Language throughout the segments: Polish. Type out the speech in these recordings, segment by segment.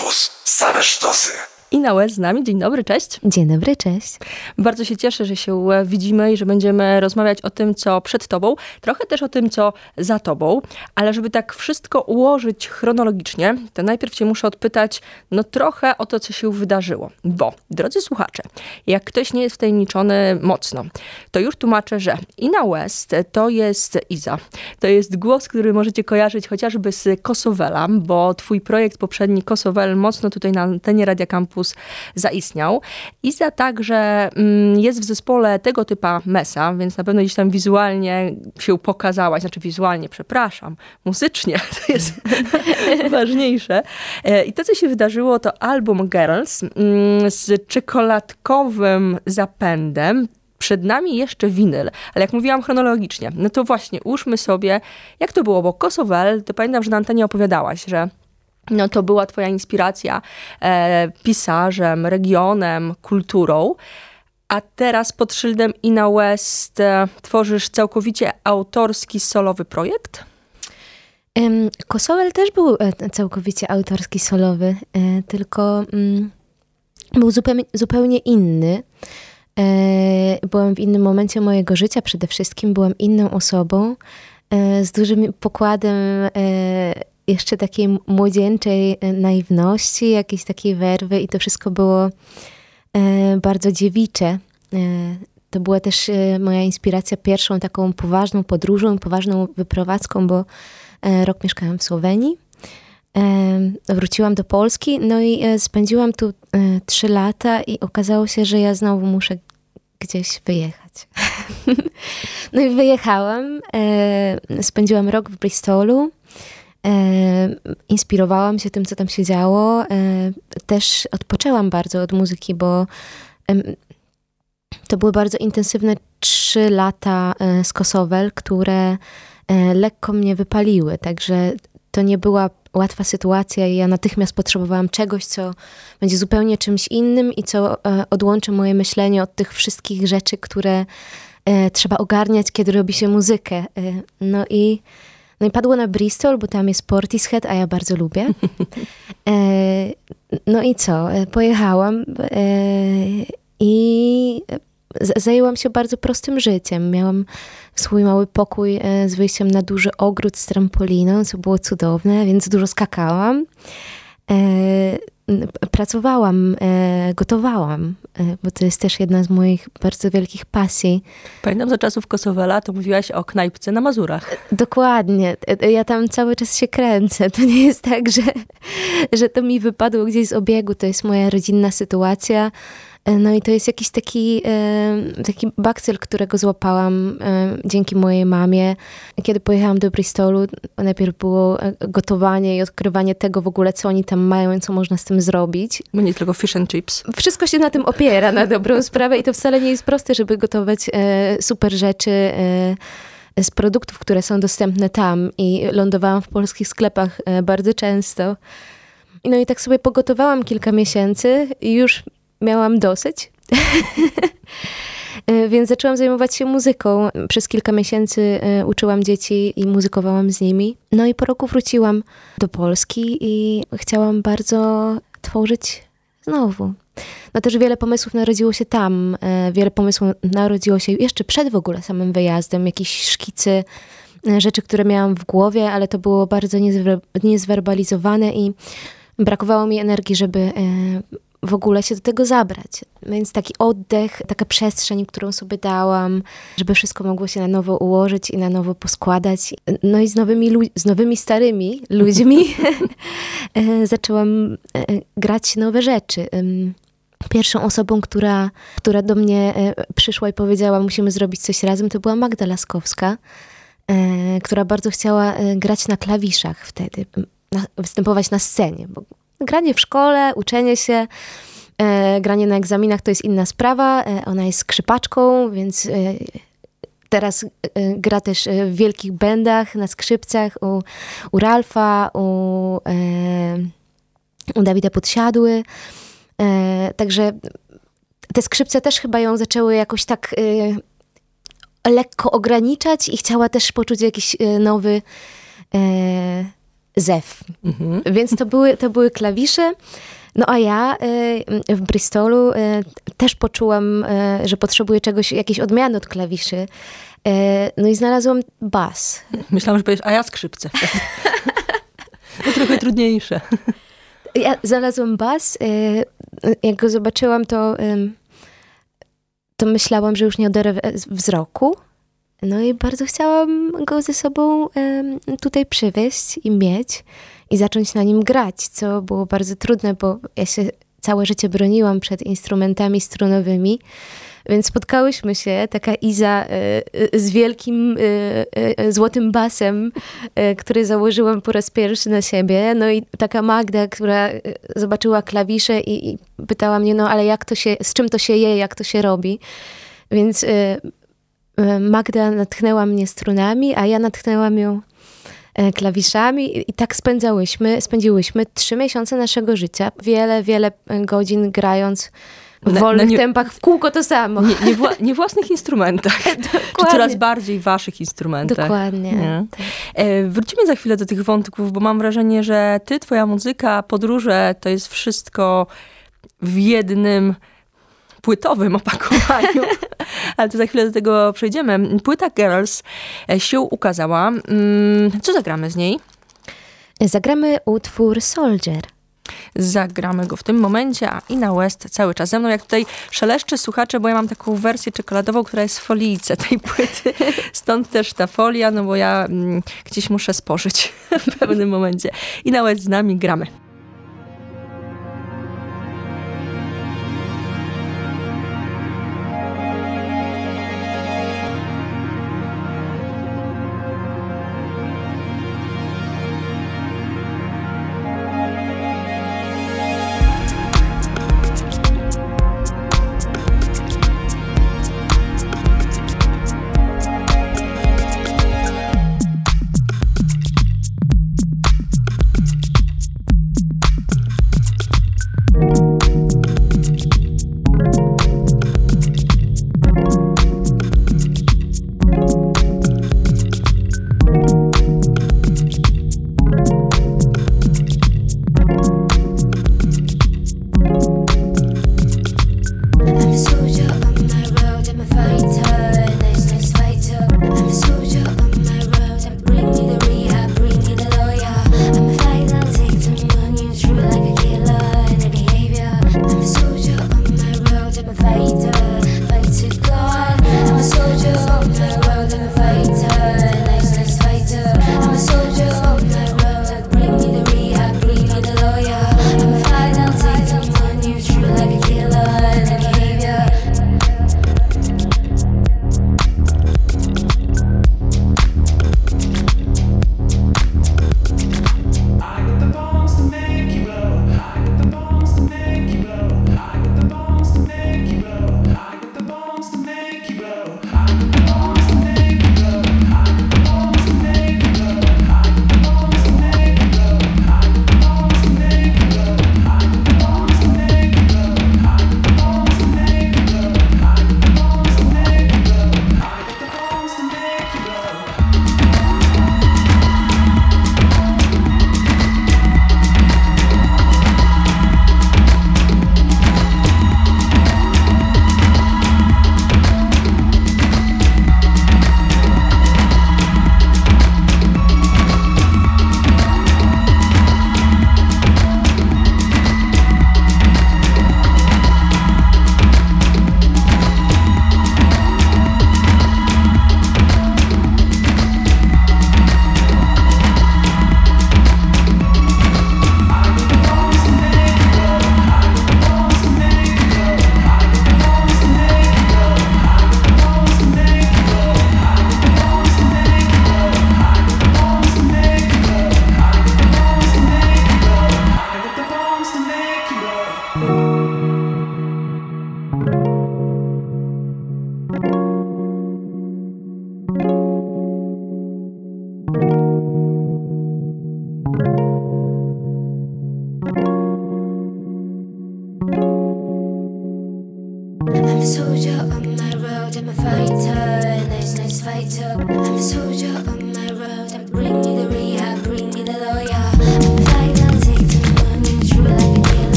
Campus. Same sztosy. Ina Łez z nami. Dzień dobry, cześć. Dzień dobry, cześć. Bardzo się cieszę, że się e, widzimy i że będziemy rozmawiać o tym, co przed tobą, trochę też o tym, co za tobą, ale żeby tak wszystko ułożyć chronologicznie, to najpierw cię muszę odpytać, no trochę o to, co się wydarzyło. Bo, drodzy słuchacze, jak ktoś nie jest wtajemniczony mocno, to już tłumaczę, że Ina West to jest Iza. To jest głos, który możecie kojarzyć chociażby z Kosowela, bo twój projekt poprzedni Kosowel mocno tutaj na antenie Radia Campus Campus zaistniał. Iza także mm, jest w zespole tego typa Mesa, więc na pewno gdzieś tam wizualnie się pokazałaś, znaczy wizualnie, przepraszam, muzycznie, to jest ważniejsze. E, I to, co się wydarzyło, to album Girls mm, z czekoladkowym zapędem, przed nami jeszcze winyl, ale jak mówiłam chronologicznie, no to właśnie ułóżmy sobie, jak to było, bo Kosowel, to pamiętam, że na antenie opowiadałaś, że no to była twoja inspiracja e, pisarzem, regionem, kulturą. A teraz pod szyldem Ina West e, tworzysz całkowicie autorski, solowy projekt? Kosowel też był e, całkowicie autorski, solowy, e, tylko mm, był zupełnie, zupełnie inny. E, byłam w innym momencie mojego życia, przede wszystkim byłam inną osobą, z dużym pokładem jeszcze takiej młodzieńczej e, naiwności, jakiejś takiej werwy i to wszystko było e, bardzo dziewicze. E, to była też moja inspiracja pierwszą taką poważną podróżą, poważną wyprowadzką, bo rok mieszkałam w Słowenii. Wróciłam do Polski, no i spędziłam tu trzy lata i okazało się, że ja znowu muszę gdzieś wyjechać. No i wyjechałam. Spędziłam rok w Bristolu. E, inspirowałam się tym, co tam się działo. E, też odpoczęłam bardzo od muzyki, bo to były bardzo intensywne trzy lata e, z Kosowel, które lekko mnie wypaliły. Także to nie była łatwa sytuacja i ja natychmiast potrzebowałam czegoś, co będzie zupełnie czymś innym i co odłączy moje myślenie od tych wszystkich rzeczy, które trzeba ogarniać, kiedy robi się muzykę. No i no i padło na Bristol, bo tam jest Portishead, a ja bardzo lubię. E, no i co? E, pojechałam e, i zajęłam się bardzo prostym życiem. Miałam swój mały pokój e, z wyjściem na duży ogród z trampoliną, co było cudowne, więc dużo skakałam. E, pracowałam, e, gotowałam, e, bo to jest też jedna z moich bardzo wielkich pasji. Pamiętam za czasów Kosowela, to mówiłaś o knajpce na Mazurach. Dokładnie. Ja tam cały czas się kręcę. To nie jest tak, że, że to mi wypadło gdzieś z obiegu. To jest moja rodzinna sytuacja. E, no i to jest jakiś taki, e, taki bakcyl, którego złapałam e, dzięki mojej mamie. Kiedy pojechałam do Bristolu, najpierw było gotowanie i odkrywanie tego w ogóle, co oni tam mają i co można z tym zrobić. Bo nie tylko fish and chips. Wszystko się na tym opiera, na dobrą sprawę i to wcale nie jest proste, żeby gotować super rzeczy z produktów, które są dostępne tam i lądowałam w polskich sklepach bardzo często. No i tak sobie pogotowałam kilka miesięcy i już miałam dosyć. E, więc zaczęłam zajmować się muzyką. Przez kilka miesięcy e, uczyłam dzieci i muzykowałam z nimi. No i po roku wróciłam do Polski i chciałam bardzo tworzyć znowu. No też wiele pomysłów narodziło się tam. E, wiele pomysłów narodziło się jeszcze przed w ogóle samym wyjazdem. Jakieś szkicy, rzeczy, które miałam w głowie, ale to było bardzo niezwerbalizowane i brakowało mi energii, żeby w ogóle się do tego zabrać. Więc taki oddech, taka przestrzeń, którą sobie dałam, żeby wszystko mogło się na nowo ułożyć i na nowo poskładać. No i z nowymi, z nowymi starymi ludźmi e, zaczęłam e, grać nowe rzeczy. Pierwszą osobą, która, która do mnie e, przyszła i powiedziała, musimy zrobić coś razem, to była Magda Laskowska, która bardzo chciała grać na klawiszach wtedy, występować na scenie, bo granie w szkole, uczenie się, e, granie na egzaminach to jest inna sprawa. E, ona jest skrzypaczką, więc e, teraz e, gra też w wielkich bendach, na skrzypcach u, u Ralfa, u, e, u Dawida Podsiadły. E, także te skrzypce też chyba ją zaczęły jakoś tak lekko ograniczać i chciała też poczuć jakiś nowy zew. Mhm. Więc to były, to były klawisze. No a ja y, w Bristolu y, też poczułam, y, że potrzebuję czegoś, jakiejś odmiany od klawiszy. No i znalazłam bas. Myślałam, że powiesz, a ja skrzypce. to trochę trudniejsze. Ja znalazłam bas. Jak go zobaczyłam, to, to myślałam, że już nie oderwę wzroku. No i bardzo chciałam go ze sobą tutaj przywieźć i mieć i zacząć na nim grać, co było bardzo trudne, bo ja się całe życie broniłam przed instrumentami strunowymi. Więc spotkałyśmy się, taka Iza y, y, z wielkim y, złotym basem, który założyłam po raz pierwszy na siebie. No i taka Magda, która zobaczyła klawisze i, i pytała mnie, no ale jak to się, z czym to się je, jak to się robi. Więc Magda natchnęła mnie strunami, a ja natchnęłam ją E, klawiszami i tak spędzałyśmy, spędziłyśmy trzy miesiące naszego życia, wiele, wiele godzin grając w na, wolnych na nie, tempach, w kółko to samo. Nie, nie, wła, nie własnych instrumentach, czy coraz bardziej waszych instrumentach. Dokładnie. Tak. E, wrócimy za chwilę do tych wątków, bo mam wrażenie, że ty, twoja muzyka, podróże, to jest wszystko w jednym płytowym opakowaniu, ale to za chwilę do tego przejdziemy. Płyta Girls e, się ukazała. Mm, co zagramy z niej? Zagramy utwór Soldier. Zagramy go w tym momencie, a Ina West cały czas ze mną. Jak tutaj szeleszczy słuchacze, bo ja mam taką wersję czekoladową, która jest w folice tej płyty. Stąd też ta folia, no bo ja mm, gdzieś muszę spożyć w pewnym momencie. Ina West z nami, gramy.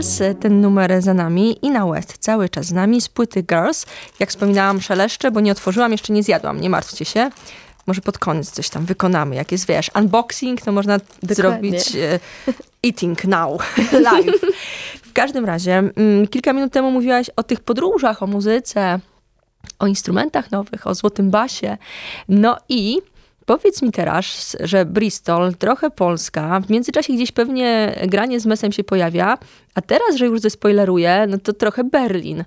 Sisters, ten numer za nami i na West cały czas z nami z płyty Girls. Jak wspominałam, szeleszcze, bo nie otworzyłam, jeszcze nie zjadłam, nie martwcie się. Może pod koniec coś tam wykonamy. Jak jest, wiesz, unboxing, to można Dokładnie. zrobić e, eating now, live. W każdym razie, mm, kilka minut temu mówiłaś o tych podróżach, o muzyce, o instrumentach nowych, o złotym basie. No i Powiedz mi teraz, że Bristol, trochę Polska, w międzyczasie gdzieś pewnie granie z mesem się pojawia, a teraz, że już zespoileruję, no to trochę Berlin.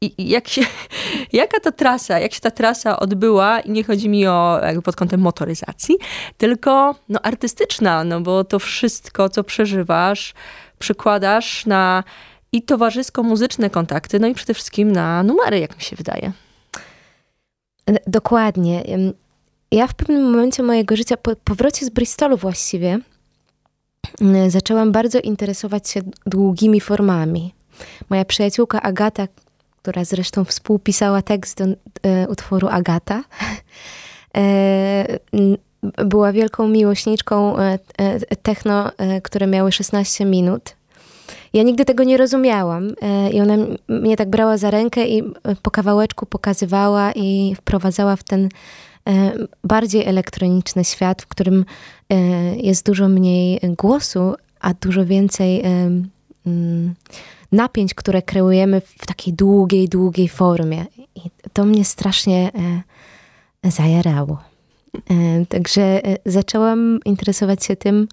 I jak się, jaka to trasa, jak się ta trasa odbyła, i nie chodzi mi o jakby pod kątem motoryzacji, tylko no, artystyczna, no bo to wszystko, co przeżywasz, przykładasz na i towarzysko-muzyczne kontakty, no i przede wszystkim na numery, jak mi się wydaje. Dokładnie. Ja w pewnym momencie mojego życia, po powrocie z Bristolu właściwie, mm, zaczęłam bardzo interesować się długimi formami. Moja przyjaciółka Agata, która zresztą współpisała tekst do e, utworu Agata, e, była wielką miłośniczką e, e techno, e, które miały 16 minut. Ja nigdy tego nie rozumiałam e, i ona mnie tak brała za rękę i po kawałeczku pokazywała i wprowadzała w ten bardziej elektroniczny świat, w którym e, jest dużo mniej głosu, a dużo więcej e, mm, napięć, które kreujemy w takiej długiej, długiej formie. I to mnie strasznie zajarało. Także zaczęłam interesować się tym,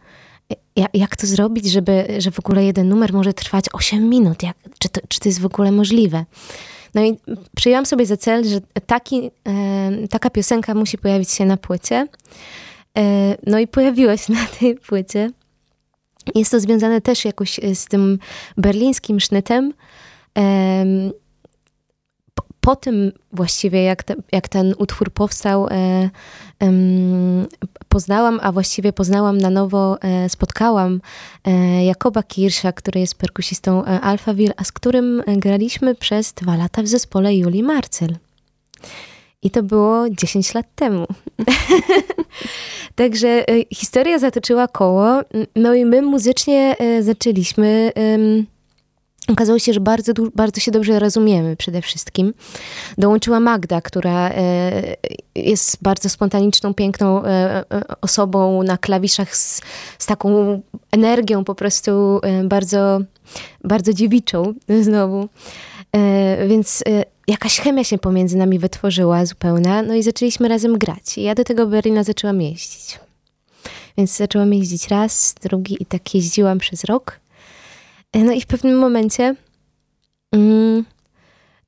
jak to zrobić, żeby, że w ogóle jeden numer może trwać 8 minut. Jak, czy, to, czy to jest w ogóle możliwe? No i przyjęłam sobie za cel, że taki, e, taka piosenka musi pojawić się na płycie. E, no i pojawiła się na tej płycie. Jest to związane też jakoś z tym berlińskim sznytem. E, po tym właściwie, jak, te, jak ten utwór powstał, e, poznałam, a właściwie poznałam na nowo, e, spotkałam e, Jakoba Kirsza, który jest perkusistą e, Alphaville, a z którym graliśmy przez dwa lata w zespole Julii Marcel. I to było 10 lat temu. Także historia zatoczyła koło. No i my muzycznie zaczęliśmy Okazało się, że bardzo, bardzo się dobrze rozumiemy przede wszystkim. Dołączyła Magda, która e, jest bardzo spontaniczną, piękną e, e, osobą na klawiszach z, z taką energią po prostu bardzo, bardzo dziewiczą znowu. Więc jakaś chemia się pomiędzy nami wytworzyła zupełna, no i zaczęliśmy razem grać. I ja do tego Berlina zaczęłam jeździć. Więc zaczęłam jeździć raz, drugi i tak jeździłam przez rok. No i w pewnym momencie mm,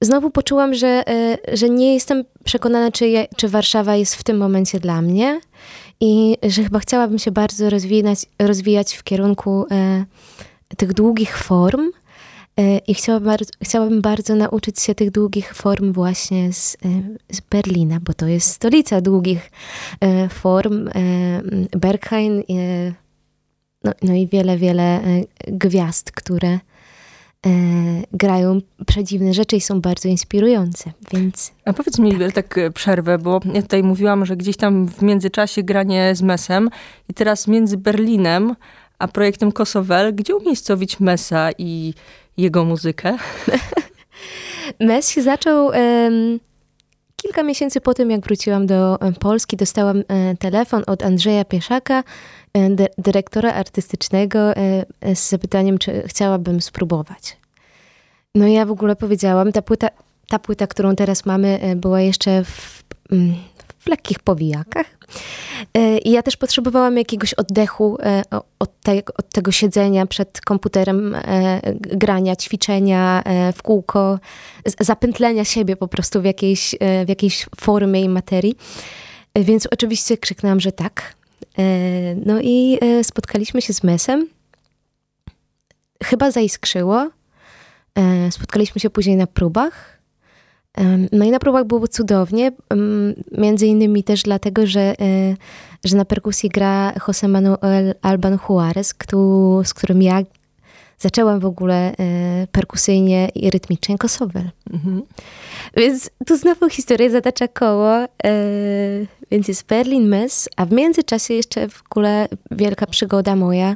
znowu poczułam, że, e, że nie jestem przekonana, czy, je, czy Warszawa jest w tym momencie dla mnie i że chyba chciałabym się bardzo rozwijać, rozwijać w kierunku e, tych długich form. E, I chciałabym bardzo, chciałabym bardzo nauczyć się tych długich form właśnie z, e, z Berlina, bo to jest stolica długich e, form. Berghain no, no i wiele, wiele e, gwiazd, które e, grają przedziwne rzeczy i są bardzo inspirujące, więc... A powiedz mi tak. tak przerwę, bo ja tutaj mówiłam, że gdzieś tam w międzyczasie granie z Mesem i teraz między Berlinem a projektem Kosowel, gdzie umiejscowić Mesa i jego muzykę? Mes się zaczął... Um, kilka miesięcy po tym, jak wróciłam do Polski, dostałam telefon od Andrzeja Pieszaka, E, dyrektora artystycznego e, e, z zapytaniem, czy chciałabym spróbować. No ja w ogóle powiedziałam, ta płyta, ta płyta, którą teraz mamy, była jeszcze w, mm, w lekkich powijakach. I ja też potrzebowałam jakiegoś oddechu od, te, od, tego siedzenia przed komputerem, grania, ćwiczenia w kółko, zapętlenia siebie po prostu w jakiejś, w jakiejś formie i materii. Więc oczywiście krzyknęłam, że tak. E, no i e, spotkaliśmy się z Mesem. Chyba zaiskrzyło. E, spotkaliśmy się później na próbach. No i na próbach było cudownie, między innymi też dlatego, że, że na perkusji gra Jose Manuel Alban Juarez, z którym ja zaczęłam w ogóle perkusyjnie i rytmicznie kosowel. Mhm. Więc tu znowu historia zatacza koło. Więc jest Berlin Mess, a w międzyczasie jeszcze w ogóle wielka przygoda moja,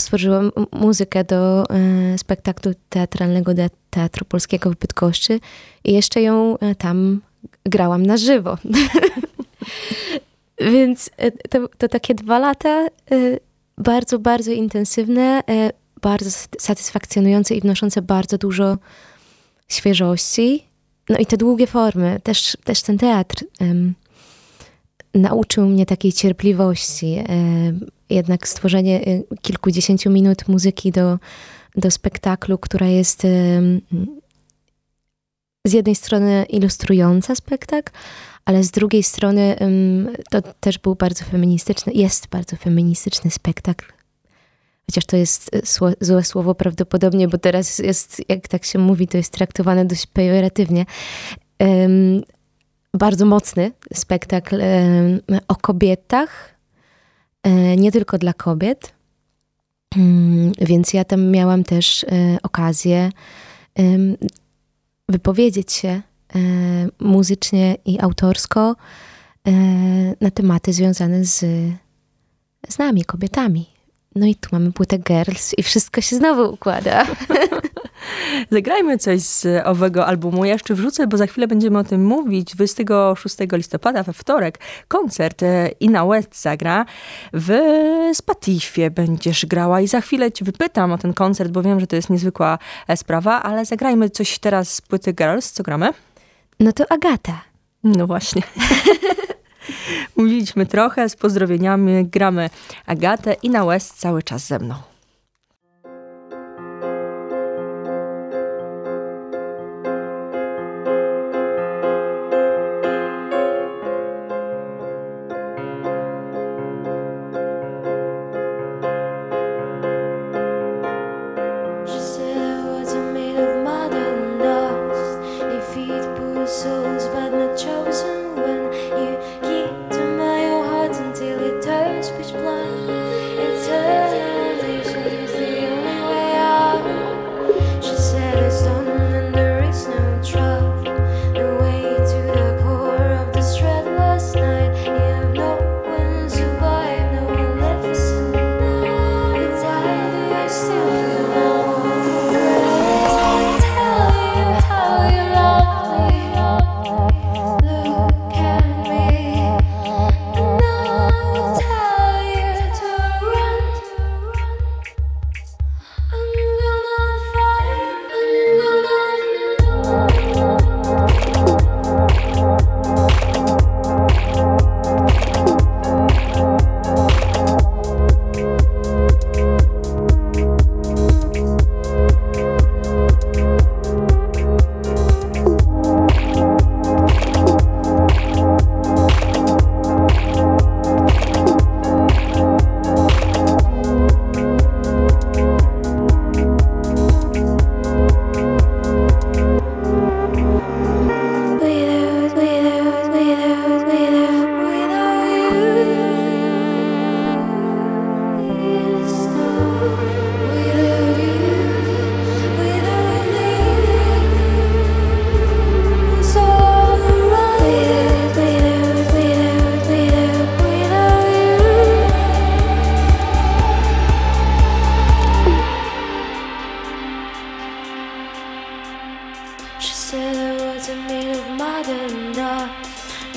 stworzyłam muzykę do e, spektaklu teatralnego Teatru Polskiego w Bydgoszczy i jeszcze ją e, tam grałam na żywo. Więc e, to, to, takie dwa lata bardzo, bardzo intensywne, bardzo satysfakcjonujące i wnoszące bardzo dużo świeżości. No i te długie formy, też, też ten teatr nauczył mnie takiej cierpliwości. Jednak stworzenie kilkudziesięciu minut muzyki do, do spektaklu, która jest um, z jednej strony ilustrująca spektakl, ale z drugiej strony to też był bardzo feministyczny, jest bardzo feministyczny spektakl. Chociaż to jest e, złe słowo prawdopodobnie, bo teraz jest, jak tak się mówi, to jest traktowane dość pejoratywnie. Bardzo mocny spektakl o kobietach, nie tylko dla kobiet. Mm, więc ja tam miałam też e, okazję wypowiedzieć się E, muzycznie i autorsko e, na tematy związane z, z nami, kobietami. No i tu mamy płytę Girls i wszystko się znowu układa. Zagrajmy coś z owego albumu. Ja jeszcze wrzucę, bo za chwilę będziemy o tym mówić. 26 listopada, we wtorek, koncert e, Ina West zagra. W Spatifie będziesz grała i za chwilę ci wypytam o ten koncert, bo wiem, że to jest niezwykła sprawa, ale zagrajmy coś teraz z płyty Girls. Co gramy? No to Agata. No właśnie. Mówiliśmy trochę z pozdrowieniami, gramy Agatę i na West cały czas ze mną.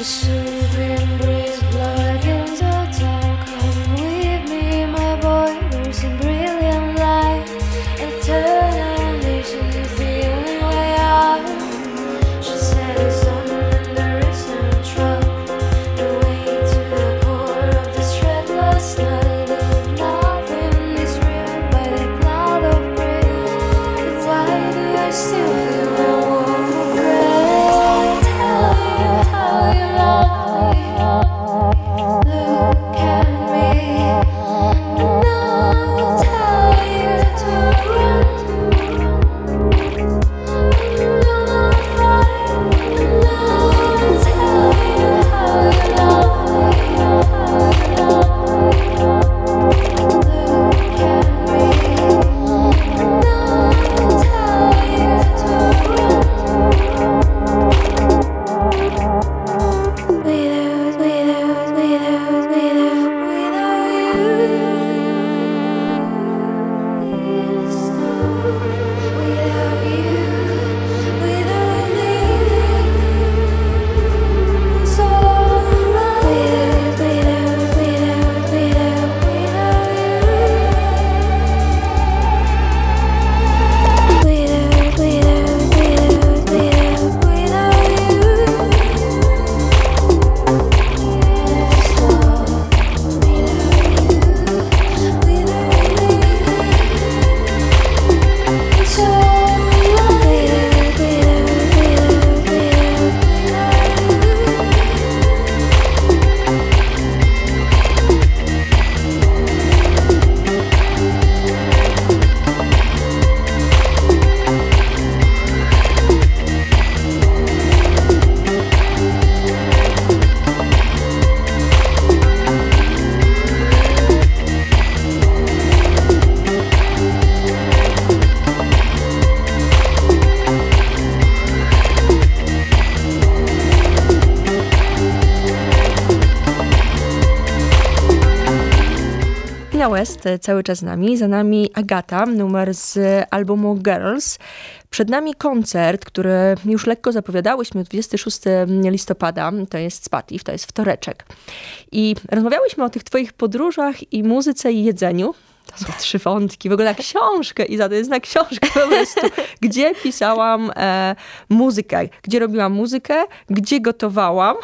Yes. Tina West cały czas z nami, za nami Agata, numer z albumu Girls. Przed nami koncert, który już lekko zapowiadałyśmy, 26 listopada, to jest Spatif, to jest wtoreczek. I rozmawiałyśmy o tych twoich podróżach i muzyce i jedzeniu. To są trzy wątki, w ogóle na książkę i za to jest na książkę po prostu, gdzie pisałam e, muzykę, gdzie robiłam muzykę, gdzie gotowałam,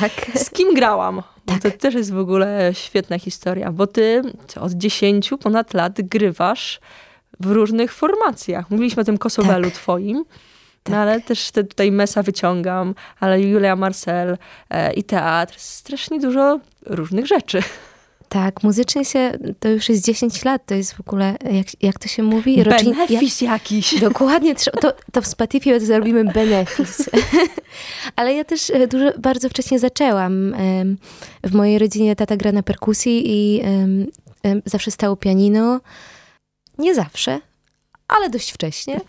tak. z kim grałam. Tak. To też jest w ogóle świetna historia, bo ty od 10 ponad lat grywasz w różnych formacjach. Mówiliśmy o tym kosowelu tak. twoim, no tak. no ale też te tutaj Mesa wyciągam, ale Julia Marcel e, i teatr, strasznie dużo różnych rzeczy. Tak, muzycznie się, to już jest 10 lat, to jest w ogóle, jak, jak to się mówi? Roczin, benefis jak, jakiś. Dokładnie, to, to w Spotify zrobimy benefis. Ale ja też e, dużo, bardzo wcześnie zaczęłam. W mojej rodzinie tata gra na perkusji i zawsze stało pianino. Nie zawsze, ale dość wcześnie.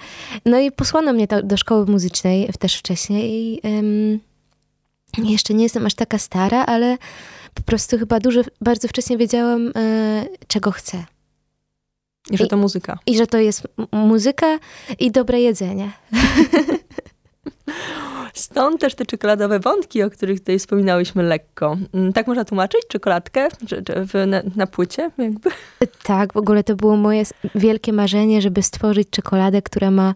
No i posłano mnie do szkoły muzycznej też wcześniej i jeszcze nie jestem aż taka stara, ale po prostu chyba dużo, bardzo wcześnie wiedziałam, e, czego chcę. I że to muzyka. I że to jest muzyka i dobre jedzenie. Stąd też te czekoladowe wątki, o których tutaj wspominałyśmy lekko. Mm, tak można tłumaczyć czekoladkę czy, czy w, na, na, płycie? Jakby? Tak, w ogóle to było moje wielkie marzenie, żeby stworzyć czekoladę, która ma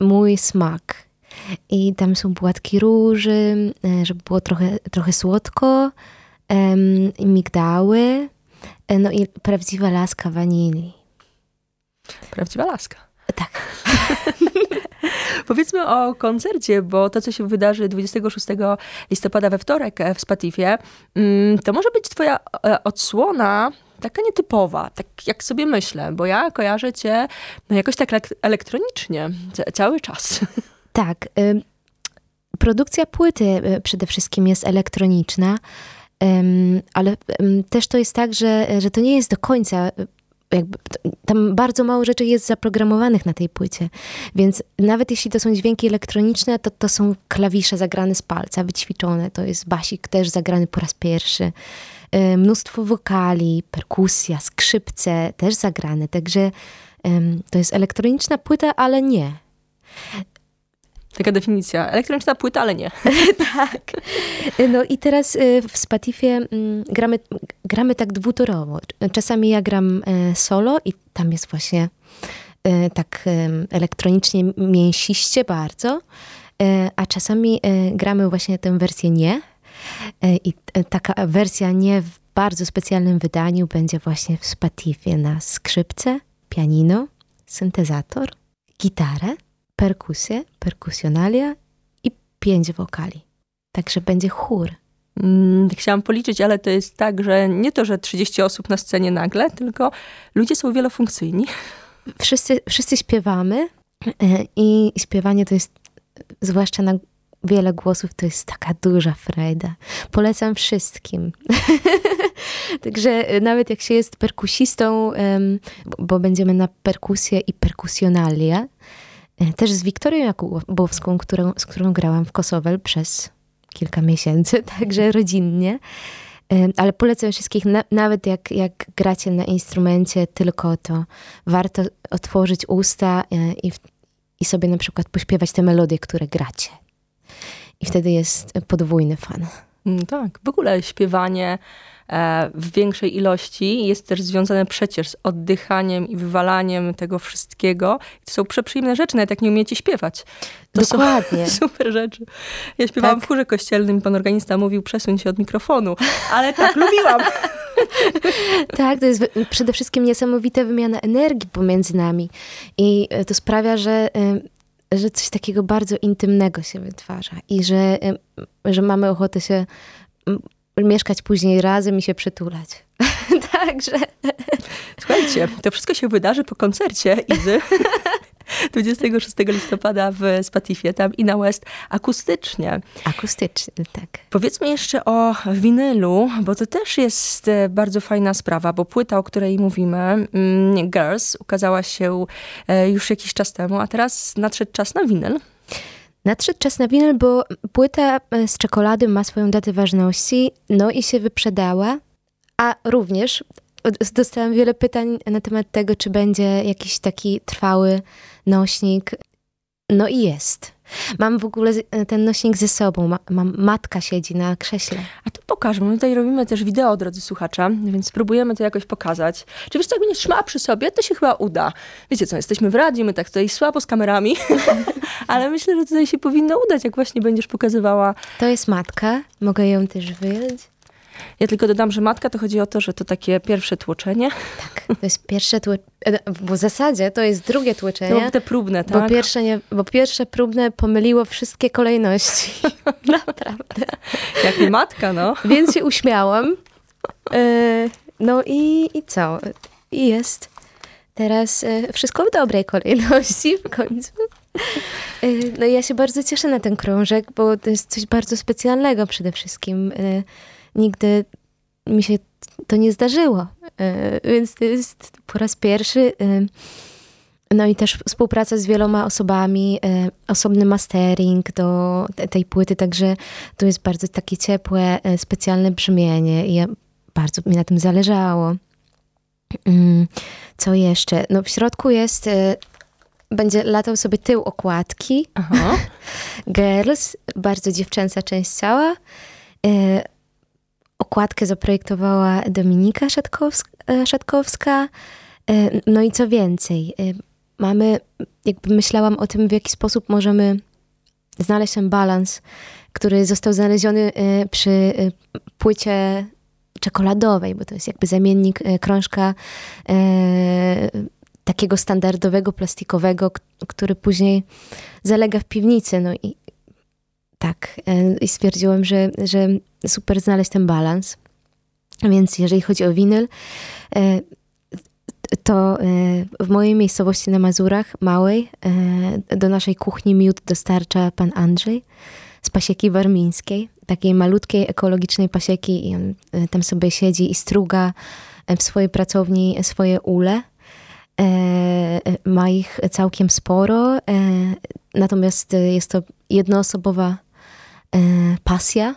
mój smak. I tam są płatki róży, e, żeby było trochę, trochę słodko, um, migdały, e, no i prawdziwa laska wanilii. Prawdziwa laska. Tak. Powiedzmy o koncercie, bo to, co się wydarzy 26 listopada we wtorek e, w Spatifie, mm, to może być twoja e, odsłona taka nietypowa, tak jak sobie myślę, bo ja kojarzę cię no jakoś tak elektronicznie cały czas. Tak. Produkcja płyty przede wszystkim jest elektroniczna. Ale też to jest tak, że, że to nie jest do końca jakby, tam bardzo mało rzeczy jest zaprogramowanych na tej płycie, więc nawet jeśli to są dźwięki elektroniczne, to to są klawisze zagrane z palca, wyćwiczone, to jest basik też zagrany po raz pierwszy, mnóstwo wokali, perkusja, skrzypce też zagrane, także to jest elektroniczna płyta, ale nie. Taka definicja. Elektroniczna płyta, ale nie. tak. No i teraz y, w Spatifie mm, gramy, gramy tak dwutorowo. Czasami ja gram e, solo i tam jest właśnie e, tak elektronicznie mięsiście bardzo, e, a czasami gramy właśnie tę wersję nie. I taka wersja nie w bardzo specjalnym wydaniu będzie właśnie w Spatifie na skrzypce, pianino, syntezator, gitarę perkusję, perkusjonalia i pięć wokali. Także będzie chór. Mm, chciałam policzyć, ale to jest tak, że nie to, że 30 osób na scenie nagle, tylko ludzie są wielofunkcyjni. Wszyscy, wszyscy śpiewamy e, i śpiewanie to jest, zwłaszcza na wiele głosów, to jest taka duża frajda. Polecam wszystkim. Także e, nawet jak się jest perkusistą, bo będziemy na perkusję i perkusjonalia, też z Wiktorią Jakubowską, którą, z którą grałam w Kosowel przez kilka miesięcy, także rodzinnie. E, ale polecam wszystkich, na, nawet jak, jak gracie na instrumencie tylko, to warto otworzyć usta e, i, i sobie na przykład pośpiewać te melodie, które gracie. I wtedy jest podwójny fan. Mm, tak, w ogóle śpiewanie E, w większej ilości jest też związane przecież z oddychaniem i wywalaniem tego wszystkiego. to są przeprzyjemne rzeczy, nawet jak nie umiecie śpiewać. To Dokładnie. są super rzeczy. Ja śpiewałam tak. w chórze kościelnym i pan organista mówił przesuń się od mikrofonu, ale tak lubiłam. tak, to jest przede wszystkim niesamowita wymiana energii pomiędzy nami. I e, to sprawia, że że coś takiego bardzo intymnego się wytwarza i że, że mamy ochotę się mieszkać później razem i się przytulać. Także. Słuchajcie, to wszystko się wydarzy po koncercie Izy. 26 listopada w Spatifie, tam i na West akustycznie. Akustycznie, tak. Powiedzmy jeszcze o winylu, bo to też jest e, bardzo fajna sprawa, bo płyta, o której mówimy, mm, Girls, ukazała się e, już jakiś czas temu, a teraz nadszedł czas na winyl. Nadszedł czas na winyl, bo płyta e, z czekolady ma swoją datę ważności, no i się wyprzedała, a również dostałam wiele pytań na temat tego, czy będzie jakiś taki trwały nośnik. No i jest. Mam w ogóle ten nośnik ze sobą. Ma, mam, matka siedzi na krześle. A to pokażmy. My tutaj robimy też wideo, drodzy słuchacze, więc spróbujemy to jakoś pokazać. Czy wiesz, co, jak będziesz trzymała przy sobie, to się chyba uda. Wiecie co, jesteśmy w radiu, my tak tutaj słabo z kamerami, ale myślę, że tutaj się powinno udać, jak właśnie będziesz pokazywała. To jest matka. Mogę ją też wyjąć. Ja tylko dodam, że matka to chodzi o to, że to takie pierwsze tłoczenie. Tak, to jest pierwsze tłoczenie. W zasadzie to jest drugie tłoczenie. No, te próbne, tak? Bo pierwsze, nie, bo pierwsze próbne pomyliło wszystkie kolejności. Naprawdę. Jak nie matka, no. Więc się uśmiałam. E, no i, i co? I jest teraz e, wszystko w dobrej kolejności w końcu. E, no i ja się bardzo cieszę na ten krążek, bo to jest coś bardzo specjalnego przede wszystkim nigdy mi się to nie zdarzyło. E, więc to jest po raz pierwszy. E, no i też współpraca z wieloma osobami, e, osobny mastering do tej płyty, także to jest bardzo takie ciepłe, specjalne brzmienie i ja, bardzo mi na tym zależało. Mm, co jeszcze? No w środku jest, będzie latał sobie tył okładki. Aha. Girls, bardzo dziewczęca część ciała okładkę zaprojektowała Dominika e, Szatkowska. E, no i co więcej, e, mamy, jakby myślałam o tym, w jaki sposób możemy znaleźć ten balans, który został znaleziony przy płycie czekoladowej, bo to jest jakby zamiennik krążka takiego standardowego, plastikowego, który później zalega w piwnicy. No i tak, i stwierdziłam, że, że super znaleźć ten balans. Więc jeżeli chodzi o winyl, e, to e, w mojej miejscowości na Mazurach, małej, e, do naszej kuchni miód dostarcza pan Andrzej z pasieki warmińskiej, takiej malutkiej, ekologicznej pasieki i on tam sobie siedzi i struga w swojej pracowni swoje ule. Ma ich całkiem sporo, natomiast jest to jednoosobowa pasja,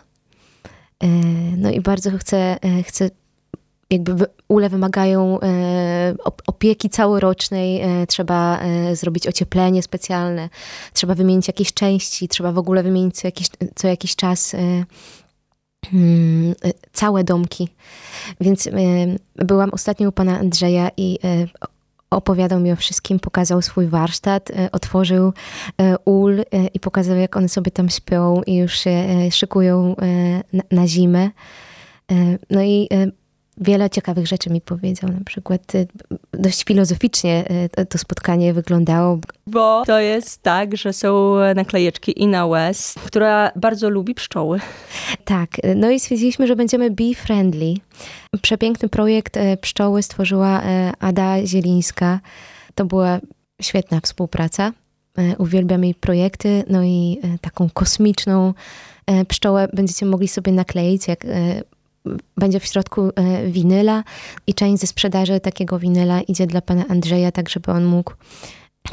no i bardzo chcę, e, chcę jakby ule wymagają e, opieki całorocznej, trzeba zrobić ocieplenie specjalne, trzeba wymienić jakieś części, trzeba w ogóle wymienić co jakiś, co jakiś czas mm, całe domki. Więc byłam ostatnio u pana Andrzeja i opowiadał mi o wszystkim, pokazał swój warsztat, e, otworzył e, ul e, i pokazał, jak one sobie tam śpią i już się szykują na zimę. No i wiele ciekawych rzeczy mi powiedział. Na przykład y, dość filozoficznie y, to spotkanie wyglądało. Bo to jest tak, że są naklejeczki Ina West, która bardzo lubi pszczoły. Tak, no i stwierdziliśmy, że będziemy bee friendly. Przepiękny projekt pszczoły stworzyła Ada Zielińska. To była świetna współpraca. Uwielbiam jej projekty, no i taką kosmiczną pszczołę będziecie mogli sobie nakleić, jak będzie w środku e, winyla i część ze sprzedaży takiego winyla idzie dla pana Andrzeja, tak żeby on mógł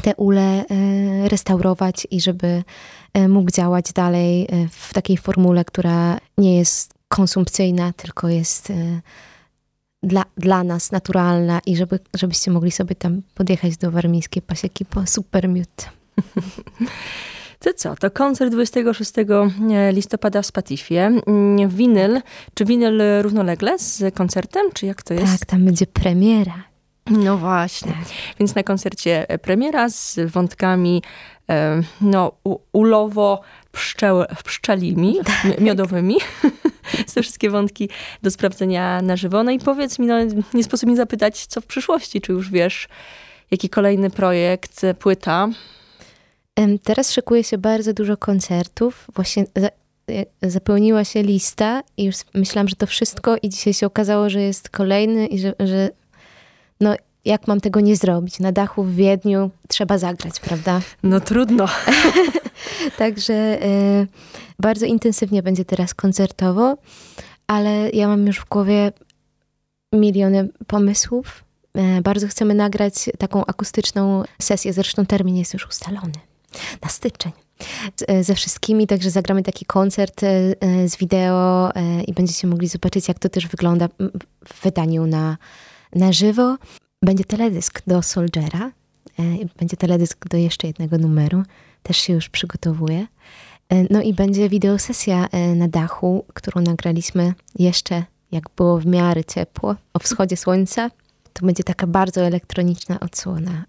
te ule e, restaurować i żeby e, mógł działać dalej w takiej formule, która nie jest konsumpcyjna, tylko jest dla, dla nas naturalna i żeby, żebyście mogli sobie tam podjechać do warmińskiej pasieki po super miód. To co, to koncert 26 e, listopada w Spatifie. Mm, winyl, czy winyl równolegle z koncertem, czy jak to jest? Tak, tam będzie premiera. No właśnie. Tak. Więc na koncercie e, premiera z wątkami e, no, ulowo pszczeł, pszczelimi, tak. miodowymi. Te wszystkie wątki do sprawdzenia na żywo. No i powiedz mi, no, nie sposób mi zapytać, co w przyszłości. Czy już wiesz, jaki kolejny projekt, płyta? Teraz szykuje się bardzo dużo koncertów. Właśnie e, zapełniła się lista i już myślałam, że to wszystko i dzisiaj się okazało, że jest kolejny i że, że no jak mam tego nie zrobić? Na dachu w Wiedniu trzeba zagrać, prawda? No trudno. Także y, bardzo intensywnie będzie teraz koncertowo, ale ja mam już w głowie miliony pomysłów. Y, bardzo chcemy nagrać taką akustyczną sesję, zresztą termin jest już ustalony na styczeń e, ze wszystkimi, także zagramy taki koncert e, e, z wideo i będziecie mogli zobaczyć, jak to też wygląda w wydaniu na, na żywo. Będzie teledysk do Soldiera, będzie teledysk do jeszcze jednego numeru, też się już przygotowuje. No i będzie wideosesja na dachu, którą nagraliśmy jeszcze, jak było w miarę ciepło, o wschodzie słońca. To będzie taka bardzo elektroniczna odsłona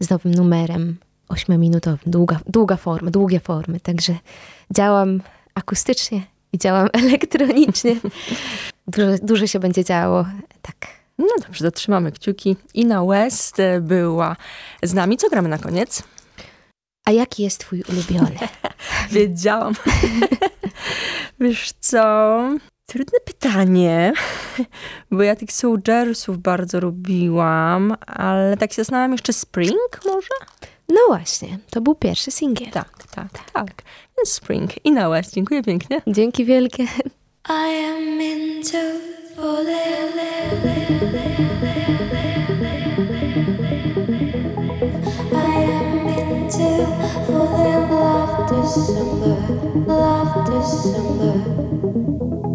z nowym numerem ośmiominutowym, długa, długa forma, długie formy. Także działam akustycznie i działam elektronicznie. Dużo, dużo się będzie działo, tak. No dobrze, zatrzymamy kciuki. Ina West była z nami. Co gramy na koniec? A jaki jest twój ulubiony? Wiedziałam. Wiesz co? Trudne pytanie, bo ja tych Soldiersów bardzo lubiłam, ale tak się zastanawiam jeszcze Spring może? No właśnie, to był pierwszy singiel. Tak, tak, tak. tak. Spring i na West. Dziękuję pięknie. Dzięki wielkie. I am into love December, love December.